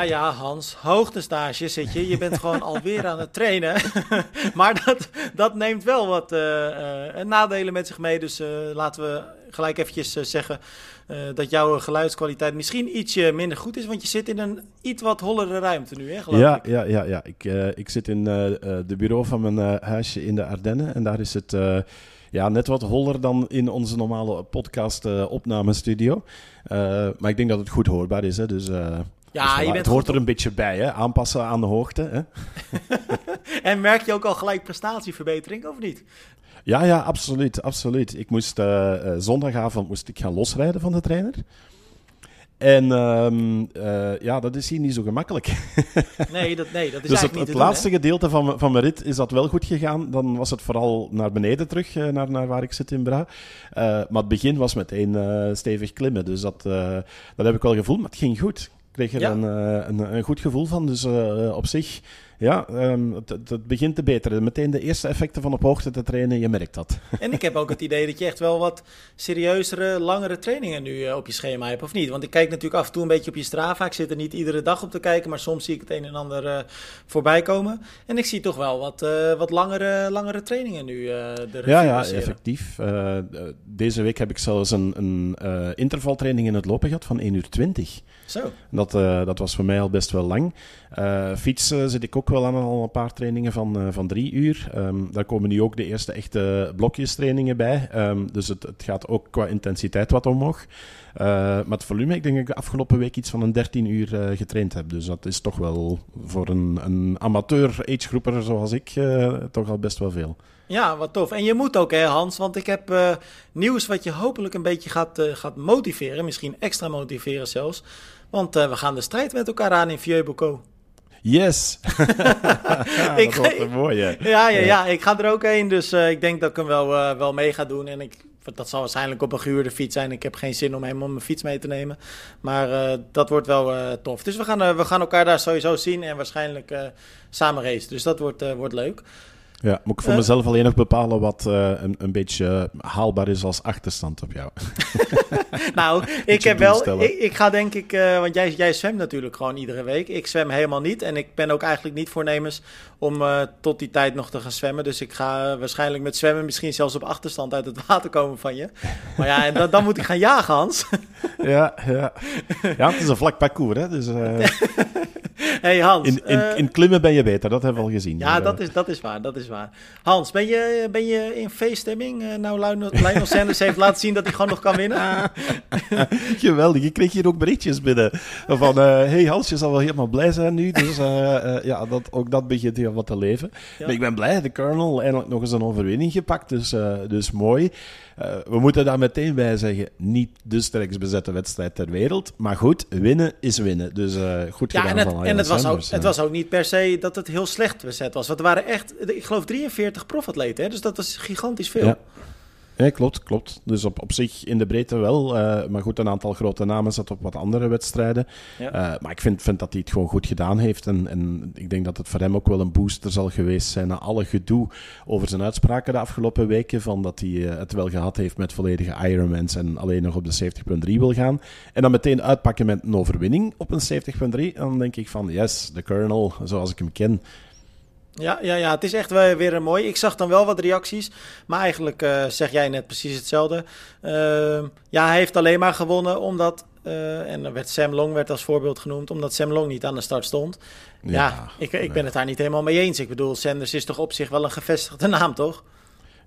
Ja, ja, Hans. Hoogtestage zit je. Je bent gewoon alweer aan het trainen. maar dat, dat neemt wel wat uh, nadelen met zich mee. Dus uh, laten we gelijk eventjes zeggen dat jouw geluidskwaliteit misschien ietsje minder goed is. Want je zit in een iets wat hollere ruimte nu, hè, geloof ja, ik. Ja, ja, ja. Ik, ik zit in de bureau van mijn huisje in de Ardennen. En daar is het ja, net wat holler dan in onze normale podcast-opnamestudio. maar ik denk dat het goed hoorbaar is. Hè? Dus ja, dus je bent het hoort er een beetje bij, hè? aanpassen aan de hoogte. Hè? en merk je ook al gelijk prestatieverbetering, of niet? Ja, ja, absoluut. absoluut. Ik moest uh, zondagavond moest ik gaan losrijden van de trainer. En um, uh, ja, dat is hier niet zo gemakkelijk. nee, dat, nee, dat is dus eigenlijk het, niet het te laatste doen, gedeelte van, van mijn rit is dat wel goed gegaan. Dan was het vooral naar beneden terug, uh, naar, naar waar ik zit in Bra. Uh, maar het begin was meteen stevig klimmen. Dus dat, dat heb ik wel gevoeld, maar het ging goed kreeg er een, een, een, goed gevoel van. Dus op zich ja, um, het, het, begint te beteren. Meteen de eerste effecten van op hoogte te trainen, je merkt dat. En ik heb ook het idee dat je echt wel wat serieuzere, langere trainingen nu uh, op je schema hebt, of niet? Want ik kijk natuurlijk af en toe een beetje op je Strava. Ik zit er niet iedere dag op te kijken, maar soms zie ik het een en ander uh, voorbij komen. En ik zie toch wel wat, uh, wat langere, langere trainingen nu. de ja, ja, effectief. deze week heb ik zelfs een, een intervaltraining in het lopen gehad van 1 uur 20. Zo. Dat, dat was voor mij al best wel lang. fietsen zit ik ook wel aan al een paar trainingen van, uh, van drie uur. Um, daar komen nu ook de eerste echte blokjestrainingen bij. Um, dus het, het, gaat ook qua intensiteit wat omhoog. Uh, maar het volume, ik denk dat ik de afgelopen week iets van een 13 uur uh, getraind heb. Dus dat is toch wel voor een, een amateur-agegroeper zoals ik toch al best wel veel. Ja, wat tof. En je moet ook, hè, Hans, want ik heb nieuws wat je hopelijk een beetje gaat, gaat motiveren. Misschien extra motiveren zelfs. Want we gaan de strijd met elkaar aan in Vieux-Bocaux. Yes! ik, dat wordt mooi, Ja, ja, ja, ik ga er ook heen. Dus uh, ik denk dat ik hem wel, uh, wel mee ga doen. En ik, dat zal waarschijnlijk op een gehuurde fiets zijn. Ik heb geen zin om helemaal mijn fiets mee te nemen. Maar uh, dat wordt wel tof. Dus we gaan, we gaan elkaar daar sowieso zien. En waarschijnlijk samen racen. Dus dat wordt, wordt leuk. Ja, moet ik voor uh, mezelf alleen nog bepalen wat uh, een, een beetje haalbaar is als achterstand op jou? nou, ik heb wel. Ik, ik, ga denk ik, uh, want jij, jij zwemt natuurlijk gewoon iedere week. Ik zwem helemaal niet en ik ben ook eigenlijk niet voornemens om tot die tijd nog te gaan zwemmen. Dus ik ga waarschijnlijk met zwemmen misschien zelfs op achterstand uit het water komen van je. Maar ja, en dan, dan moet ik gaan jagen, Hans. ja, ja. ja, het is een vlak parcours, hè? Dus, hey Hans. In, in, in, klimmen ben je beter, dat hebben we al gezien. Ja, dus, dat, is, dat is waar, dat is waar. Hans, ben je, ben je in feeststemming? Uh, nou, Lionel Sanders heeft laten zien dat hij gewoon nog kan winnen. Geweldig, je kreeg hier ook berichtjes binnen. Van, uh, hey Hans, je zal wel helemaal blij zijn nu. Dus uh, ja, dat, ook dat begint heel wat te leven. Ja. Maar ik ben blij, de Colonel eindelijk nog eens een overwinning gepakt. Dus, dus mooi. Uh, we moeten daar meteen bij zeggen, niet de sterkst bezette wedstrijd ter wereld. Maar goed, winnen is winnen. Dus uh, goed gedaan en het, van En het was, ook, het was ook niet per se dat het heel slecht bezet was. Want er waren echt, ik geloof 43 profatleten. Hè? Dus dat was gigantisch veel. Ja. Ja, klopt, klopt. Dus op, op zich in de breedte wel. Uh, maar goed, een aantal grote namen zat op wat andere wedstrijden. Ja. Uh, maar ik vind, vind dat hij het gewoon goed gedaan heeft. En, en ik denk dat het voor hem ook wel een booster zal geweest zijn na alle gedoe over zijn uitspraken de afgelopen weken. Van dat hij uh, het wel gehad heeft met volledige Ironmans en alleen nog op de 70.3 wil gaan. En dan meteen uitpakken met een overwinning op een 70.3. Dan denk ik van, yes, de Colonel, zoals ik hem ken. Ja, ja, ja, het is echt weer een mooi. Ik zag dan wel wat reacties, maar eigenlijk uh, zeg jij net precies hetzelfde. Uh, ja, hij heeft alleen maar gewonnen omdat, uh, en er werd Sam Long werd als voorbeeld genoemd, omdat Sam Long niet aan de start stond. Ja, ja ik, ik ben het daar niet helemaal mee eens. Ik bedoel, Sanders is toch op zich wel een gevestigde naam, toch?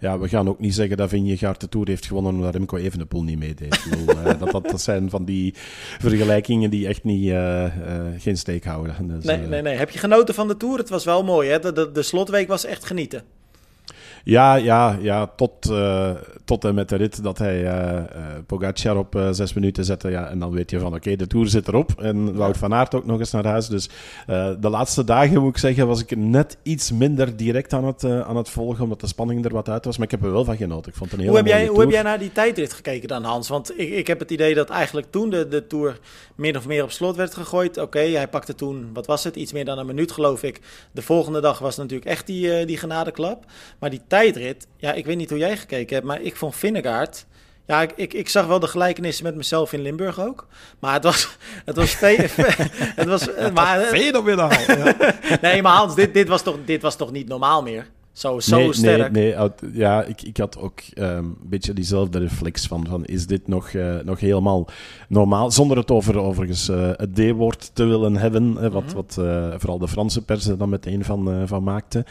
Ja, we gaan ook niet zeggen dat Vingegaard de Tour heeft gewonnen omdat Remco Evenepoel niet meedeed. uh, dat, dat, dat zijn van die vergelijkingen die echt niet, uh, uh, geen steek houden. Dus, nee, nee, nee. Heb je genoten van de Tour? Het was wel mooi, hè? De, de, de slotweek was echt genieten. Ja, ja, ja tot, uh, tot en met de rit dat hij uh, uh, Pogacar op zes minuten zette. Ja, en dan weet je van oké, okay, de Tour zit erop. En Wout van Aert ook nog eens naar huis. Dus de laatste dagen, moet ik zeggen, was ik net iets minder direct aan het, aan het volgen. Omdat de spanning er wat uit was. Maar ik heb er wel van genoten. Ik vond het een hele hoe heb jij, Hoe heb jij naar die tijdrit gekeken dan, Hans? Want ik, ik heb het idee dat eigenlijk toen de, de Tour min of meer op slot werd gegooid. Oké, okay, hij pakte toen, wat was het, iets meer dan een minuut geloof ik. De volgende dag was natuurlijk echt die, die genadeklap. Maar die tijdrit, ja, ik weet niet hoe jij gekeken hebt, maar ik vond Vinnegaard, Ja, ik, ik, ik, zag wel de gelijkenissen met mezelf in Limburg ook. Maar het was... Het was, het was maar, fenomenaal. Ja. nee, maar Hans, dit, dit, was toch, dit was toch niet normaal meer? Zo, zo nee, sterk. Nee, nee, ja, ik, ik had ook um, een beetje diezelfde reflex van, van is dit nog, uh, nog helemaal normaal? Zonder het over, overigens uh, het D-woord te willen hebben, wat, mm -hmm. wat vooral de Franse pers er dan meteen van, van maakte.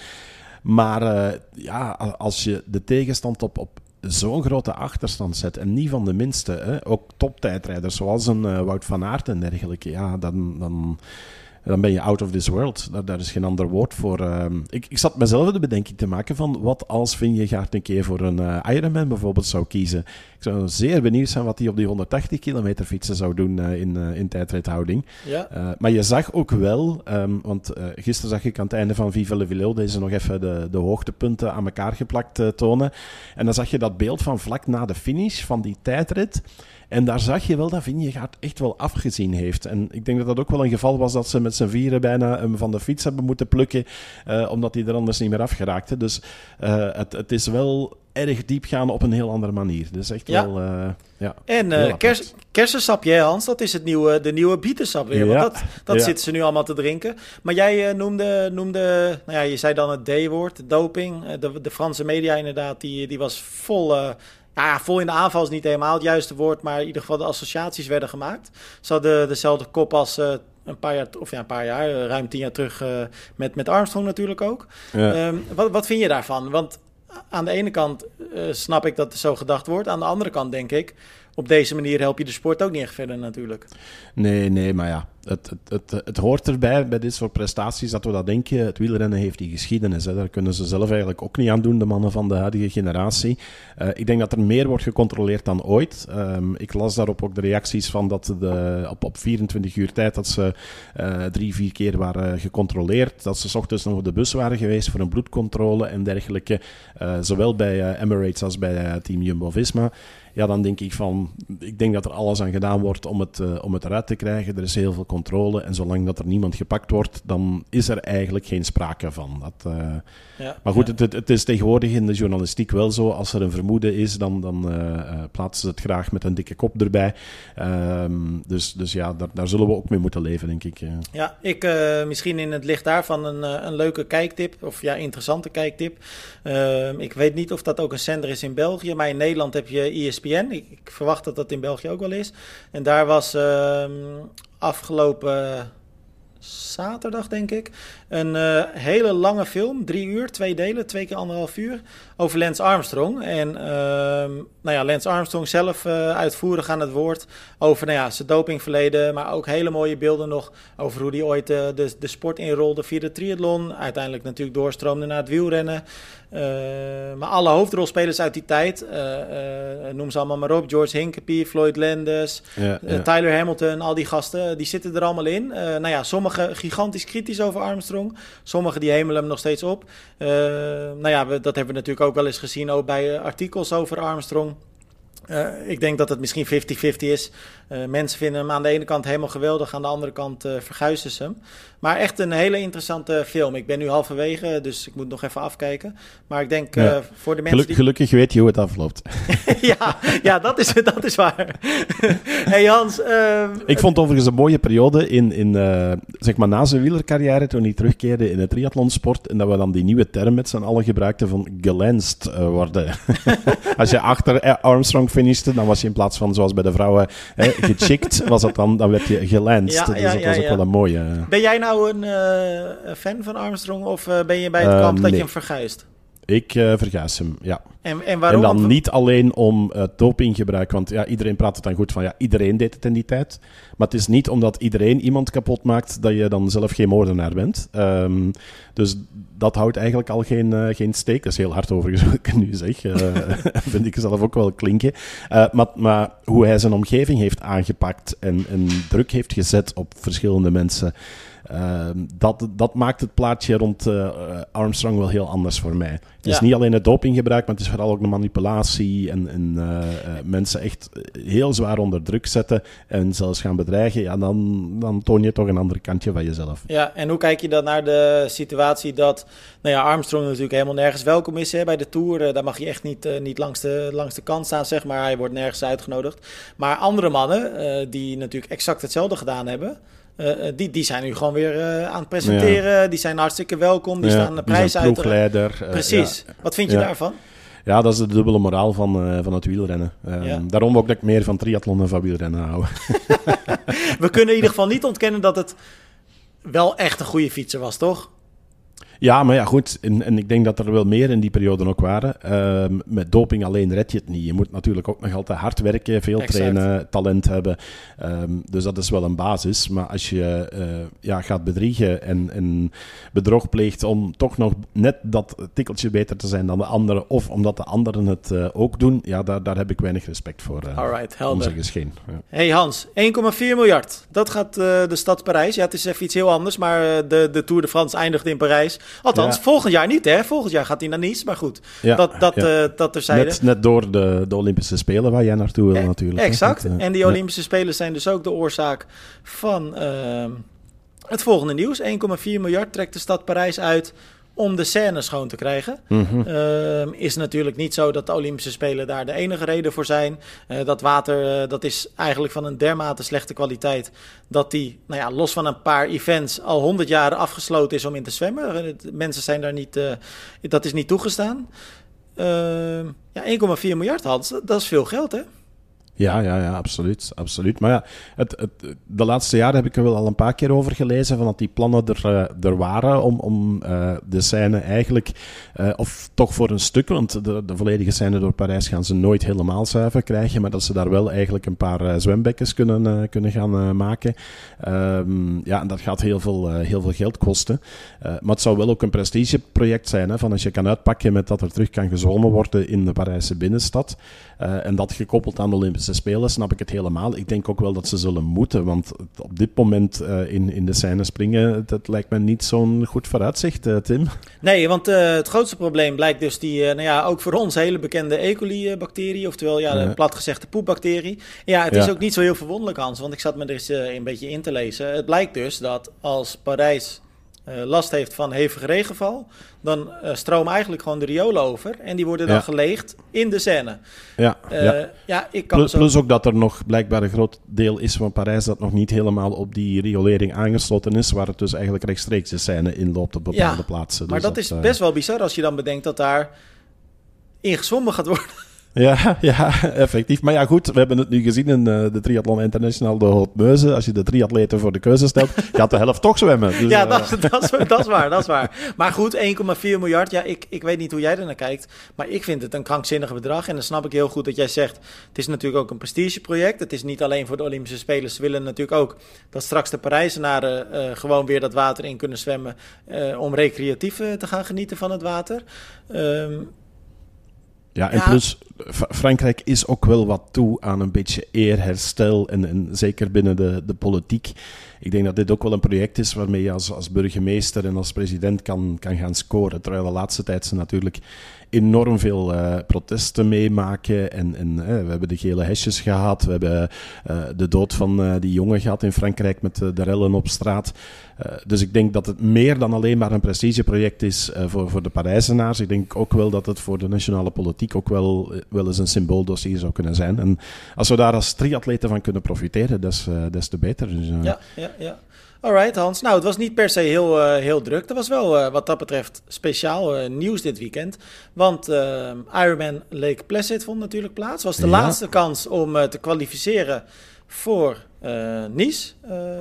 Maar ja, als je de tegenstand op, op zo'n grote achterstand zet, en niet van de minste, hè, ook toptijdrijders zoals een Wout van Aert en dergelijke, ja, dan... dan dan ben je out of this world. Daar, daar is geen ander woord voor. Uh, ik, ik zat mezelf de bedenking te maken van wat als Vingegaard een keer voor een uh, Ironman bijvoorbeeld zou kiezen. Ik zou zeer benieuwd zijn wat hij op die 180 kilometer fietsen zou doen uh, in, in tijdrijdhouding. Ja. maar je zag ook wel, um, want gisteren zag ik aan het einde van Viva le Velo deze nog even de, de hoogtepunten aan elkaar geplakt tonen. En dan zag je dat beeld van vlak na de finish van die tijdrit. En daar zag je wel dat Vingegaard echt wel afgezien heeft. En ik denk dat dat ook wel een geval was dat ze met z'n vieren bijna hem van de fiets hebben moeten plukken, uh, omdat hij er anders niet meer afgeraakte. Dus uh, het, het is wel erg diep gaan op een heel andere manier. Dus echt ja. wel... Uh, ja, en uh, kers, kersensapje, Hans, dat is het nieuwe, de nieuwe bietensap weer. Ja. Want dat, dat ja. zitten ze nu allemaal te drinken. Maar jij uh, noemde, noemde, nou ja, je zei dan het D-woord, doping. De, de Franse media inderdaad, die, die was vol ja, vol in de aanval is niet helemaal het juiste woord, maar in ieder geval de associaties werden gemaakt. Ze hadden dezelfde kop als uh, een paar jaar, of ja, een paar jaar, uh, ruim tien jaar terug uh, met, met Armstrong natuurlijk ook. Ja. Um, wat, wat vind je daarvan? Want aan de ene kant snap ik dat er zo gedacht wordt. Aan de andere kant denk ik, op deze manier help je de sport ook niet echt verder natuurlijk. Nee, nee, maar ja, het, het, het, het hoort erbij bij dit soort prestaties dat we dat denken. Het wielrennen heeft die geschiedenis. Hè. Daar kunnen ze zelf eigenlijk ook niet aan doen, de mannen van de huidige generatie. Uh, ik denk dat er meer wordt gecontroleerd dan ooit. Um, ik las daarop ook de reacties van dat de, op, op 24 uur tijd dat ze uh, drie, vier keer waren gecontroleerd. Dat ze s ochtends nog op de bus waren geweest voor een bloedcontrole en dergelijke. Uh, zowel bij Emirates als bij Team Jumbo-Visma ja, dan denk ik van, ik denk dat er alles aan gedaan wordt om het, uh, om het eruit te krijgen. Er is heel veel controle en zolang dat er niemand gepakt wordt, dan is er eigenlijk geen sprake van. Dat, uh, ja, maar goed, ja. het, het, is tegenwoordig in de journalistiek wel zo, als er een vermoeden is, dan, dan uh, plaatsen ze het graag met een dikke kop erbij. Um, dus, dus ja, daar, daar zullen we ook mee moeten leven, denk ik. Ja, ik misschien in het licht daarvan een, een leuke kijktip, of ja, interessante kijktip. Ehm, ik weet niet of dat ook een zender is in België, maar in Nederland heb je ESPN ESPN. Ik, ik, verwacht dat dat in België ook wel is. En daar was uh, afgelopen zaterdag, denk ik, een uh, hele lange film. Drie uur, twee delen, twee keer anderhalf uur. Over Lance Armstrong. En uh, nou ja, Lance Armstrong zelf uh, uitvoerig aan het woord. Over nou ja, zijn dopingverleden. Maar ook hele mooie beelden nog over hoe hij ooit de, de sport inrolde via de triathlon. Uiteindelijk natuurlijk doorstroomde naar het wielrennen. Maar alle hoofdrolspelers uit die tijd, noem ze allemaal maar op: George Hinkepie, Floyd ja, ja. Tyler Hamilton, al die gasten, die zitten er allemaal in. nou ja, sommigen gigantisch kritisch over Armstrong, sommigen die hemelen hem nog steeds op. nou ja, dat hebben we natuurlijk ook wel eens gezien ook bij artikels over Armstrong. Uh, ik denk dat het misschien 50-50 is. Uh, mensen vinden hem aan de ene kant helemaal geweldig, aan de andere kant uh, verguizen ze hem. Maar echt een hele interessante film. Ik ben nu halverwege, dus ik moet nog even afkijken. Maar ik denk ja. voor de mensen. Geluk, die... Gelukkig weet je hoe het afloopt. ja, ja dat, is, dat is waar. hey Hans. ik vond overigens een mooie periode in, in zeg maar na zijn wielercarrière, toen hij terugkeerde in het triathlonsport. En dat we dan die nieuwe term met z'n allen gebruikten van gelenst worden. Als je achter Armstrong finishte, dan was je in plaats van zoals bij de vrouwen hè, gechickt, was dat dan, dan werd je gelanst. Ja, dus dat was ook wel een mooie. Ben jij nou een uh, fan van Armstrong of uh, ben je bij het kamp dat je hem verguist? Ik uh, vergaas hem, ja. En, en waarom? En dan niet alleen om uh, dopinggebruik, want ja, iedereen praat het dan goed van ja, iedereen deed het in die tijd. Maar het is niet omdat iedereen iemand kapot maakt dat je dan zelf geen moordenaar bent. Um, dus dat houdt eigenlijk al geen, uh, geen steek. Dat is heel hard overigens wat ik nu zeg. Uh, vind ik zelf ook wel klinken. Maar, maar hoe hij zijn omgeving heeft aangepakt en, en druk heeft gezet op verschillende mensen. Ehm, dat, dat maakt het plaatje rond Armstrong wel heel anders voor mij. Het is niet alleen het dopinggebruik, maar het is vooral ook de manipulatie en, en mensen echt heel zwaar onder druk zetten en zelfs gaan bedreigen. Ja, dan, dan toon je toch een ander kantje van jezelf. Ja, en hoe kijk je dan naar de situatie dat nou ja, Armstrong natuurlijk helemaal nergens welkom is hè, bij de Tour? daar mag je echt niet, niet langs, de, langs de kant staan, zeg maar. Hij wordt nergens uitgenodigd. Maar andere mannen, uh, die natuurlijk exact hetzelfde gedaan hebben. Uh, die, die zijn nu gewoon weer uh, aan het presenteren. Die zijn hartstikke welkom. Die staan de prijs uit. Precies. Wat vind je daarvan? Ja, dat is de dubbele moraal van, van het wielrennen. Daarom ook dat ik meer van triathlon en van wielrennen hou. We kunnen in ieder geval niet ontkennen dat het wel echt een goede fietser was, toch? Ja, maar ja, goed. En, en ik denk dat er wel meer in die periode ook waren. Uh, met doping alleen red je het niet. Je moet natuurlijk ook nog altijd hard werken, veel trainen, talent hebben. Um, dus dat is wel een basis. Maar als je uh, ja, gaat bedriegen en, en bedrog pleegt om toch nog net dat tikkeltje beter te zijn dan de anderen, of omdat de anderen het uh, ook doen, ja, daar, daar heb ik weinig respect voor. Uh, Alright, helder. Gescheen. Ja. Hey Hans, 1,4 miljard. Dat gaat de stad Parijs. Ja, het is even iets heel anders, maar de, de Tour de France eindigt in Parijs. Althans, volgend jaar niet, hè? Volgend jaar gaat hij naar Nice, maar goed. Ja, dat, dat, ja. uh, dat terzijde. Net, net door de, de Olympische Spelen waar jij naartoe wil, eh, natuurlijk. Exact. Dat, uh, en die Olympische Spelen zijn dus ook de oorzaak van uh, het volgende nieuws. 1,4 miljard trekt de stad Parijs uit om de scène schoon te krijgen. Mm is natuurlijk niet zo dat de Olympische Spelen daar de enige reden voor zijn. Uh, dat water uh, dat is eigenlijk van een dermate slechte kwaliteit dat die, nou ja, los van een paar events, al 100 jaar afgesloten is om in te zwemmen. Mensen zijn daar niet, dat is niet toegestaan. Ehm, ja, 1,4 miljard, Hans, dat is veel geld, hè? Ja, ja, ja, absoluut. absoluut. Maar ja, het, het, de laatste jaren heb ik er wel al een paar keer over gelezen, van dat die plannen er, uh, er waren om, om uh, de scène eigenlijk, uh, of toch voor een stuk, want de, de volledige scène door Parijs gaan ze nooit helemaal zuiver krijgen, maar dat ze daar wel eigenlijk een paar zwembekkens kunnen, kunnen gaan maken. Um, ja, en dat gaat heel veel, heel veel geld kosten. maar het zou wel ook een prestigeproject zijn, hè, van als je kan uitpakken met dat er terug kan gezwommen worden in de Parijse binnenstad, en dat gekoppeld aan de Olympische Spelen, snap ik het helemaal. Ik denk ook wel dat ze zullen moeten, want op dit moment uh, in, in de scène springen, dat lijkt me niet zo'n goed vooruitzicht, uh, Tim. Nee, want uh, het grootste probleem blijkt dus die, nou ja, ook voor ons hele bekende E. coli-bacterie, oftewel ja, de plat gezegd de poepbacterie. Ja, het is ook niet zo heel verwonderlijk, Hans, want ik zat me er eens een beetje in te lezen. Het blijkt dus dat als Parijs last heeft van hevige regenval, dan uh, stromen eigenlijk gewoon de riolen over. En die worden dan ja. geleegd in de Seine. Ja, uh, ja. ja ik kan plus, zo... plus, ook dat er nog blijkbaar een groot deel is van Parijs dat nog niet helemaal op die riolering aangesloten is. Waar het dus eigenlijk rechtstreeks de Seine inloopt op bepaalde ja, plaatsen. Maar dus dat, dat, is best wel bizar als je dan bedenkt dat daar ingezwommen gaat worden. Ja, ja, effectief. Maar ja, goed, we hebben het nu gezien in uh, de Triathlon International de Haute Als je de triatleten voor de keuze stelt, gaat de helft toch zwemmen. Dus, ja, uh... dat, is, dat, is waar, dat is waar. Maar goed, 1,4 miljard, ja, ik, ik weet niet hoe jij er naar kijkt, maar ik vind het een krankzinnig bedrag. En dan snap ik heel goed dat jij zegt, het is natuurlijk ook een prestigeproject. Het is niet alleen voor de Olympische Spelen. Ze willen natuurlijk ook dat straks de Parijzenaren uh, gewoon weer dat water in kunnen zwemmen om recreatief te gaan genieten van het water. Um, ja, en plus, Frankrijk is ook wel wat toe aan een beetje eerherstel. En, en zeker binnen de, de politiek. Ik denk dat dit ook wel een project is waarmee je als, als burgemeester en als president kan, kan gaan scoren. Terwijl de laatste tijd ze natuurlijk enorm veel uh, protesten meemaken. En, en uh, we hebben de gele hesjes gehad. We hebben uh, de dood van die jongen gehad in Frankrijk met de rellen op straat. dus ik denk dat het meer dan alleen maar een prestigeproject is voor, voor de Parijzenaars. Ik denk ook wel dat het voor de nationale politiek ook wel, wel eens een symbooldossier zou kunnen zijn. En als we daar als triatleten van kunnen profiteren, des, des te beter. Dus, ja, ja, ja. Alright Hans, nou het was niet per se heel, uh, heel druk. Er was wel uh, wat dat betreft speciaal uh, nieuws dit weekend. Want Ironman Lake Placid vond natuurlijk plaats. was de ja. laatste kans om te kwalificeren voor Nice.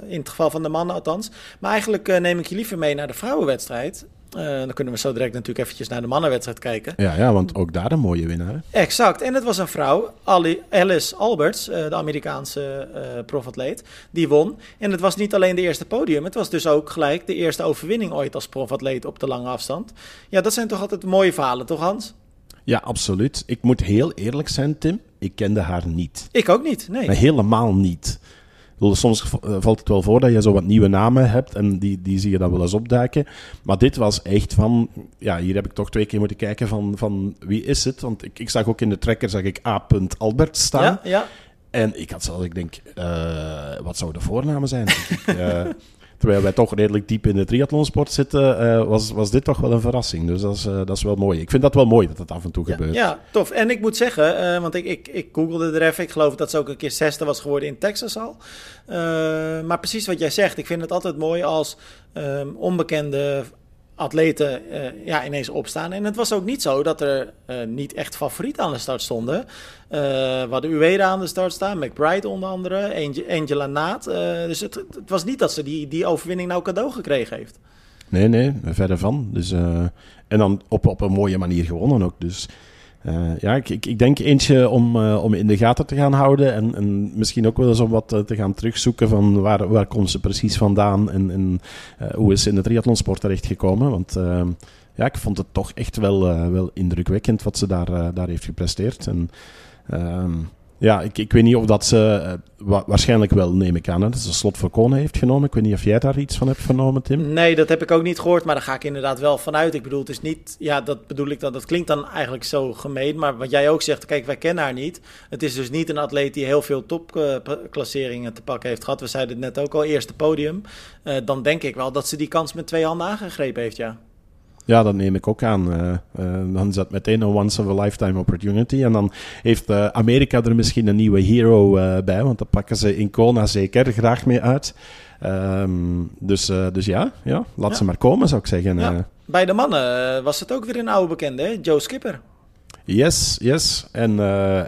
in het geval van de mannen althans. Maar eigenlijk neem ik je liever mee naar de vrouwenwedstrijd. Uh, dan kunnen we zo direct natuurlijk eventjes naar de mannenwedstrijd kijken. Ja, ja want ook daar een mooie winnaar. Exact. En het was een vrouw, Alice Alberts, uh, de Amerikaanse uh, profatleet, die won. En het was niet alleen de eerste podium, het was dus ook gelijk de eerste overwinning ooit als profatleet op de lange afstand. Ja, dat zijn toch altijd mooie verhalen, toch Hans? Ja, absoluut. Ik moet heel eerlijk zijn, Tim. Ik kende haar niet. Ik ook niet, nee. Maar helemaal niet. Soms valt het wel voor dat je zo wat nieuwe namen hebt en die, die zie je dan wel eens opduiken. Maar dit was echt van, ja, hier heb ik toch twee keer moeten kijken van, van wie is het? Want ik, ik zag ook in de tracker, zag ik A. Albert staan. Ja, ja. En ik had zelfs, ik denk, uh, wat zouden de voornamen zijn? uh, terwijl wij toch redelijk diep in de triathlonsport zitten, uh, was, was dit toch wel een verrassing. Dus dat is, dat is wel mooi. Ik vind dat wel mooi dat het af en toe gebeurt. Ja, tof. En ik moet zeggen, want ik, ik, ik googelde er even. Ik geloof dat ze ook een keer zesde was geworden in Texas al. maar precies wat jij zegt. Ik vind het altijd mooi als um, onbekende atleten uh, ja, ineens opstaan. En het was ook niet zo dat er uh, niet echt favorieten aan de start stonden. Uh, we hadden Ueda aan de start staan, McBride onder andere, Angel, Angela Naat. dus het, het, was niet dat ze die, die overwinning nou cadeau gekregen heeft. Nee, nee, verder van. Dus, en dan op, op een mooie manier gewonnen ook. Dus uh, ja, ik, ik, denk eentje om, uh, om in de gaten te gaan houden en, en misschien ook wel eens om wat uh, te gaan terugzoeken van waar, waar komt ze precies vandaan en, en hoe is ze in de triathlonsport terechtgekomen. Want ehm, ja, ik vond het toch echt wel, wel indrukwekkend wat ze daar, daar heeft gepresteerd. En, ehm, ja, ik, ik weet niet of dat ze... Uh, waarschijnlijk wel, neem ik aan. Dat ze slot voor Kone heeft genomen. Ik weet niet of jij daar iets van hebt vernomen, Tim? Nee, dat heb ik ook niet gehoord. Maar daar ga ik inderdaad wel vanuit. Ik bedoel, het is niet... Ja, dat bedoel ik dan. Dat klinkt dan eigenlijk zo gemeen. Maar wat jij ook zegt, kijk, wij kennen haar niet. Het is dus niet een atleet die heel veel topklasseringen te pakken heeft gehad. We zeiden het net ook al, eerste podium. Uh, dan denk ik wel dat ze die kans met twee handen aangegrepen heeft, ja. Ja, dat neem ik ook aan. Uh, uh, dan is dat meteen een once of a lifetime opportunity. En dan heeft uh, Amerika er misschien een nieuwe hero bij, want dan pakken ze in Kona zeker graag mee uit. Um, dus, dus ja, ja, laat ja. ze maar komen, zou ik zeggen. Ja. Bij de mannen was het ook weer een oude bekende, hè? Joe Skipper. Yes, yes. En,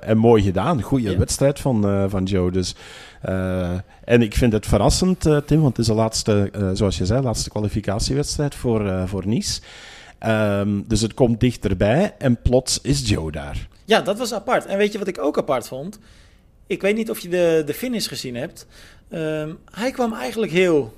en mooi gedaan. Goede wedstrijd van, van Joe. Dus uh, en ik vind het verrassend, Tim, want het is de laatste, zoals je zei, laatste kwalificatiewedstrijd voor, voor Nice. Um, dus het komt dichterbij en plots is Joe daar. Ja, dat was apart. En weet je wat ik ook apart vond? Ik weet niet of je de, de finish gezien hebt. Um, hij kwam eigenlijk heel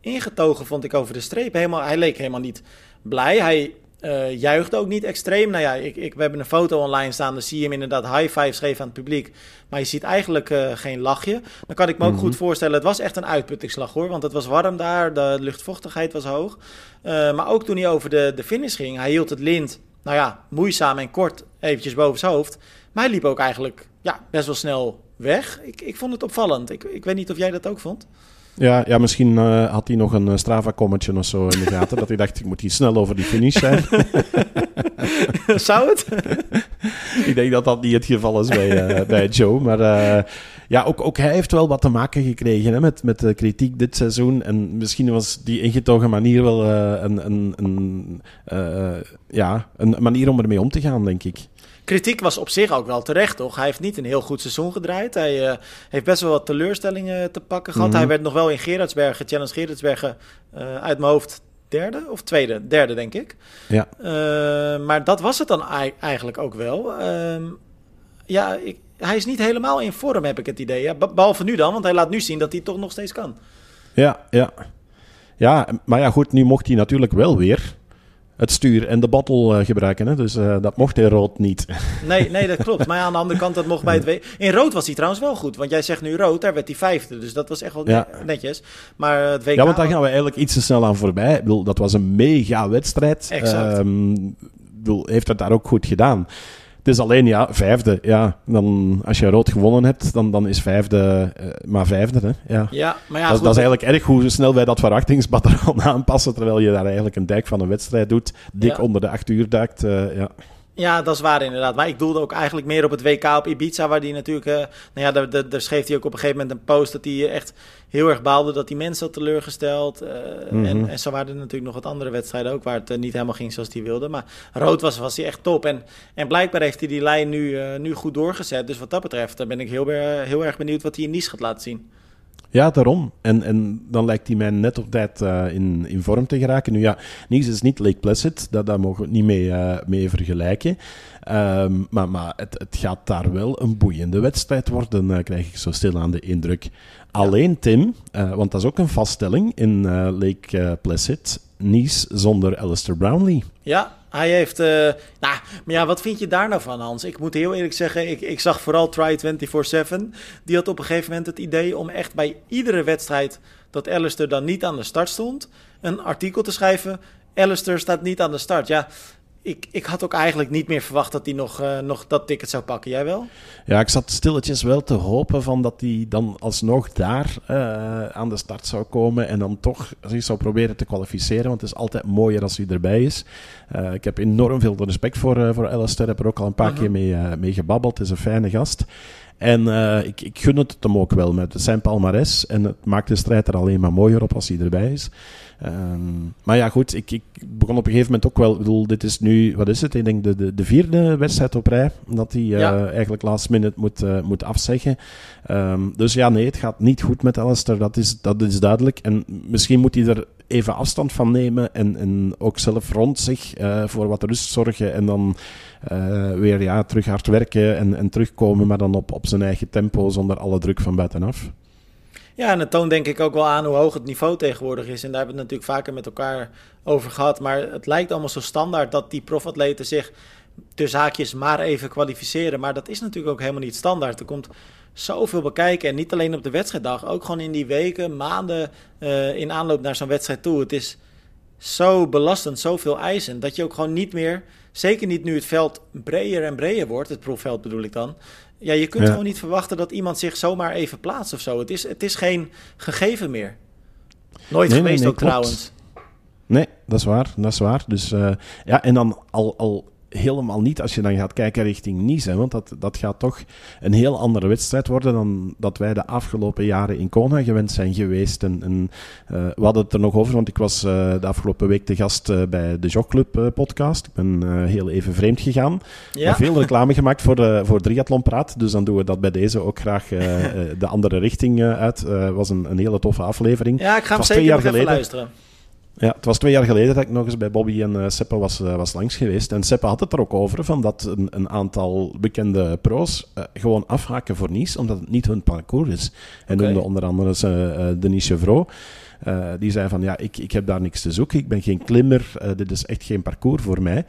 ingetogen, vond ik, over de streep. Helemaal, hij leek helemaal niet blij. Hij uh, juichte ook niet extreem. Nou ja, ik, ik, we hebben een foto online staan. Dan zie je hem inderdaad high fives geven aan het publiek. Maar je ziet eigenlijk uh, geen lachje. Dan kan ik me ook goed voorstellen. Het was echt een uitputtingslag hoor. Want het was warm daar. De luchtvochtigheid was hoog. Uh, maar ook toen hij over de, de finish ging. Hij hield het lint. Nou ja, moeizaam en kort eventjes boven zijn hoofd. Maar hij liep ook eigenlijk ja, best wel snel weg. Ik, ik vond het opvallend. Ik, ik weet niet of jij dat ook vond. Ja, ja misschien uh, had hij nog een Strava-kommetje of zo in de gaten. dat hij dacht, ik moet hier snel over die finish zijn. Zou het? ik denk dat dat niet het geval is bij, uh, bij Joe. Maar uh, ja, ook, ook hij heeft wel wat te maken gekregen hè, met, met de kritiek dit seizoen. En misschien was die ingetogen manier wel een, een, een, ja, een manier om ermee om te gaan, denk ik kritiek was op zich ook wel terecht, toch? Hij heeft niet een heel goed seizoen gedraaid. Hij uh, heeft best wel wat teleurstellingen te pakken gehad. Mm -hmm. Hij werd nog wel in Gerardsbergen, Challenge Gerardsbergen, uh, uit mijn hoofd derde of tweede? Derde, denk ik. Ja. Uh, maar dat was het dan eigenlijk ook wel. ja, ik, hij is niet helemaal in vorm, heb ik het idee. Ja, behalve nu dan, want hij laat nu zien dat hij toch nog steeds kan. Ja, ja. Ja, maar ja, goed, nu mocht hij natuurlijk wel weer het stuur en de bottle uh, gebruiken. Hè? Dus uh, dat mocht in rood niet. Nee, nee, dat klopt. Maar aan de andere kant, dat mocht bij het... W in rood was hij trouwens wel goed. Want jij zegt nu rood, daar werd hij vijfde. Dus dat was echt wel ja. netjes. Maar het WK... Ja, want daar gaan we eigenlijk iets te snel aan voorbij. Ik bedoel, dat was een mega wedstrijd. Exact. Um, bedoel, heeft het daar ook goed gedaan. Is alleen, ja, vijfde. Ja, dan, als je rood gewonnen hebt, dan, dan is vijfde uh, maar vijfde. Hè? Ja. Ja, maar ja, dat, goed, dat is eigenlijk erg hoe snel wij dat verwachtingspatroon aanpassen, terwijl je daar eigenlijk een dijk van een wedstrijd doet, dik Ja. onder de acht uur duikt. eh, ja. Ja, dat is waar inderdaad. Maar ik doelde ook eigenlijk meer op het WK op Ibiza, waar die natuurlijk... eh, nou ja, daar, daar, daar schreef hij ook op een gegeven moment een post dat hij echt heel erg baalde dat die mensen had teleurgesteld. eh, Mhm. en, en zo waren er natuurlijk nog wat andere wedstrijden ook waar het eh, niet helemaal ging zoals hij wilde. Maar rood was, was hij echt top. En, en blijkbaar heeft hij die lijn nu, eh, nu goed doorgezet. Dus wat dat betreft dan ben ik heel, heel erg benieuwd wat hij in Nice gaat laten zien. Ja, daarom. En, en dan lijkt hij mij net op tijd eh, in, in vorm te geraken. Nu ja, Nice is niet Lake Placid, dat, daar mogen we het niet mee, eh, mee vergelijken. Ehm, maar maar het, het gaat daar wel een boeiende wedstrijd worden, eh, krijg ik zo stil aan de indruk. Alleen Tim, eh, want dat is ook een vaststelling in eh, Lake eh, Placid. Nice zonder Alistair Brownlee. Ja, hij heeft... Uh, nou, maar ja, wat vind je daar nou van, Hans? Ik moet heel eerlijk zeggen, ik, ik zag vooral Try 24-7. Die had op een gegeven moment het idee om echt bij iedere wedstrijd... dat Alistair dan niet aan de start stond, een artikel te schrijven... Alistair staat niet aan de start. Ja, ik, ik had ook eigenlijk niet meer verwacht dat hij nog, uh, nog dat ticket zou pakken. Jij wel? Ja, ik zat stilletjes wel te hopen van dat hij dan alsnog daar uh, aan de start zou komen en dan toch zich zou proberen te kwalificeren. Want het is altijd mooier als hij erbij is. Uh, ik heb enorm veel respect voor, voor Alistair. Heb er ook al een paar -huh. keer mee, mee gebabbeld. Het is een fijne gast. En uh, ik, ik gun het hem ook wel met zijn palmares. En het maakt de strijd er alleen maar mooier op als hij erbij is. Um, maar ja, goed, ik, ik begon op een gegeven moment ook wel. Ik bedoel, dit is nu, wat is het? Ik denk de, de, de vierde wedstrijd op rij. Dat hij uh, ja. eigenlijk last minute moet, uh, moet afzeggen. Um, dus ja, nee, het gaat niet goed met Alistair. Dat is, dat is duidelijk. En misschien moet hij er even afstand van nemen. En, en ook zelf rond zich uh, voor wat rust zorgen. En dan weer ja, terug hard werken en, en terugkomen. Maar dan op, op zijn eigen tempo zonder alle druk van buitenaf. Ja, en het toont denk ik ook wel aan hoe hoog het niveau tegenwoordig is. En daar hebben we het natuurlijk vaker met elkaar over gehad. Maar het lijkt allemaal zo standaard dat die profatleten zich tussen haakjes maar even kwalificeren. Maar dat is natuurlijk ook helemaal niet standaard. Er komt zoveel bekijken. En niet alleen op de wedstrijddag, ook gewoon in die weken, maanden uh, in aanloop naar zo'n wedstrijd toe. Het is zo belastend, zoveel eisen, dat je ook gewoon niet meer, zeker niet nu het veld breder en breder wordt, het profveld bedoel ik dan, ja, je kunt ja. gewoon niet verwachten dat iemand zich zomaar even plaatst of zo. Het is, het is geen gegeven meer. Nooit nee, geweest nee, nee, ook trouwens. Nee, dat is waar. Dat is waar. Dus uh, ja, en dan al, al helemaal niet als je dan gaat kijken richting Nice. Hè, want dat, dat gaat toch een heel andere wedstrijd worden dan dat wij de afgelopen jaren in Kona gewend zijn geweest. En, en uh, we hadden het er nog over, want ik was uh, de afgelopen week de gast uh, bij de Jogclub podcast. Ik ben heel even vreemd gegaan. Ja. Maar veel reclame gemaakt voor, de, voor Triathlon Praat. Dus dan doen we dat bij deze ook graag de andere richting uit. Het was een, een hele toffe aflevering. Ja, ik ga hem zeker twee jaar nog even geleden. luisteren. Ja, het was twee jaar geleden dat ik nog eens bij Bobby en uh, Seppe was, uh, was langs geweest. En Seppe had het er ook over van dat een, een aantal bekende pro's uh, gewoon afhaken voor Nice, omdat het niet hun parcours is. En Oké. noemde onder andere Denis Chevreau. Uh, die zei van ja, ik, ik heb daar niks te zoeken. Ik ben geen klimmer. Uh, dit is echt geen parcours voor mij.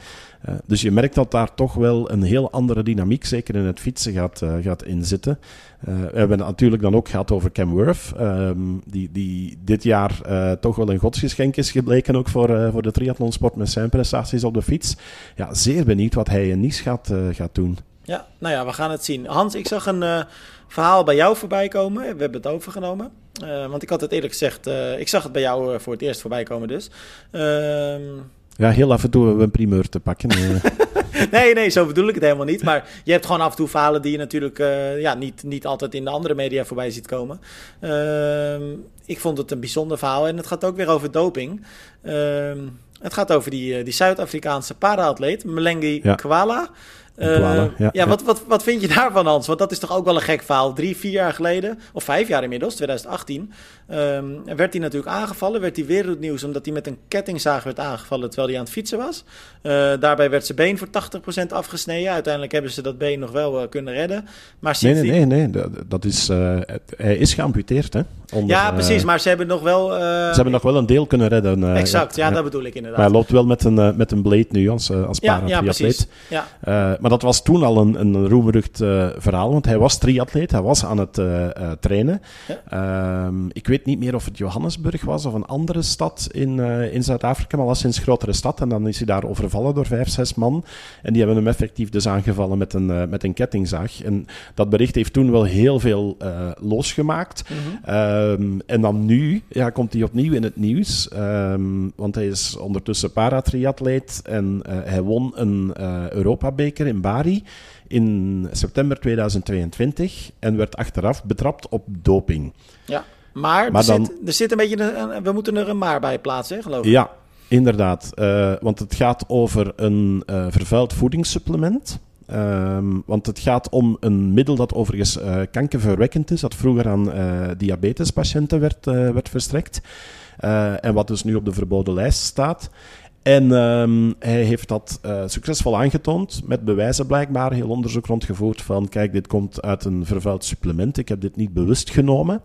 Uh, dus je merkt dat daar toch wel een heel andere dynamiek, zeker in het fietsen, gaat, gaat inzitten. we hebben het natuurlijk dan ook gehad over Cam Worth, um, die, die dit jaar toch wel een godsgeschenk is gebleken ook voor, voor de triathlonsport met zijn prestaties op de fiets. Ja, zeer benieuwd wat hij in Nice gaat, gaat doen. Ja, nou ja, we gaan het zien. Hans, ik zag een verhaal bij jou voorbij komen. We hebben het overgenomen. Uh, want ik had het eerlijk gezegd, uh, ik zag het bij jou voor het eerst voorbij komen dus. Ehm, Ja, heel af en toe hebben we een primeur te pakken. nee, nee, zo bedoel ik het helemaal niet. Maar je hebt gewoon af en toe verhalen die je natuurlijk uh, ja, niet, niet altijd in de andere media voorbij ziet komen. Uh, ik vond het een bijzonder verhaal en het gaat ook weer over doping. Uh, het gaat over die, die Zuid-Afrikaanse para-atleet, Melengi Ja. Kwala. Kwala, ja, ja, ja. Wat, wat, wat vind je daarvan, Hans? Want dat is toch ook wel een gek verhaal. Drie, vier jaar geleden, of vijf jaar inmiddels, 2018, um, werd hij natuurlijk aangevallen. Werd hij wereldnieuws omdat hij met een kettingzaag werd aangevallen terwijl hij aan het fietsen was. Uh, daarbij werd zijn been voor 80% afgesneden. Uiteindelijk hebben ze dat been nog wel uh, kunnen redden. Maar Nee, nee, nee, nee. Dat, dat is, uh, het- hij is geamputeerd, hè? Onder, Ja, precies. eh, Maar ze hebben nog wel... Ze hebben nog wel een deel kunnen redden. eh, Exact, ja, dat bedoel ik Maar hij inderdaad. loopt wel met een, eh, met een blade nu als, eh, als Ja, ja, para-triatleet. precies. Ja. Eh, maar dat was toen al een, een roemrucht eh, verhaal, want hij was triatleet, hij was aan het eh, eh, trainen. Ehm, ik weet niet meer of het Johannesburg was of een andere stad in, in Zuid-Afrika, maar alleszins een grotere stad. En dan is hij daar overvallen door vijf, zes man. En die hebben hem effectief dus aangevallen met een, met een kettingzaag. En dat bericht heeft toen wel heel veel losgemaakt. Mhm. Ehm, en dan nu ja, komt hij opnieuw in het nieuws. ehm, want hij is ondertussen paratriatleet en hij won een Europabeker in Bari in september 2022 en werd achteraf betrapt op doping. ja. Maar, Maar er, dan- zit, er zit een beetje... Een, we moeten er een maar bij plaatsen, hè, geloof ik. Ja, inderdaad. Eh, want het gaat over een eh, vervuild voedingssupplement. Ehm, want het gaat om een middel dat overigens eh, kankerverwekkend is, dat vroeger aan eh, diabetespatiënten werd, werd verstrekt. En wat dus nu op de verboden lijst staat. En ehm, hij heeft dat eh, succesvol aangetoond, met bewijzen blijkbaar, heel onderzoek rondgevoerd van, kijk, dit komt uit een vervuild supplement, ik heb dit niet bewust genomen.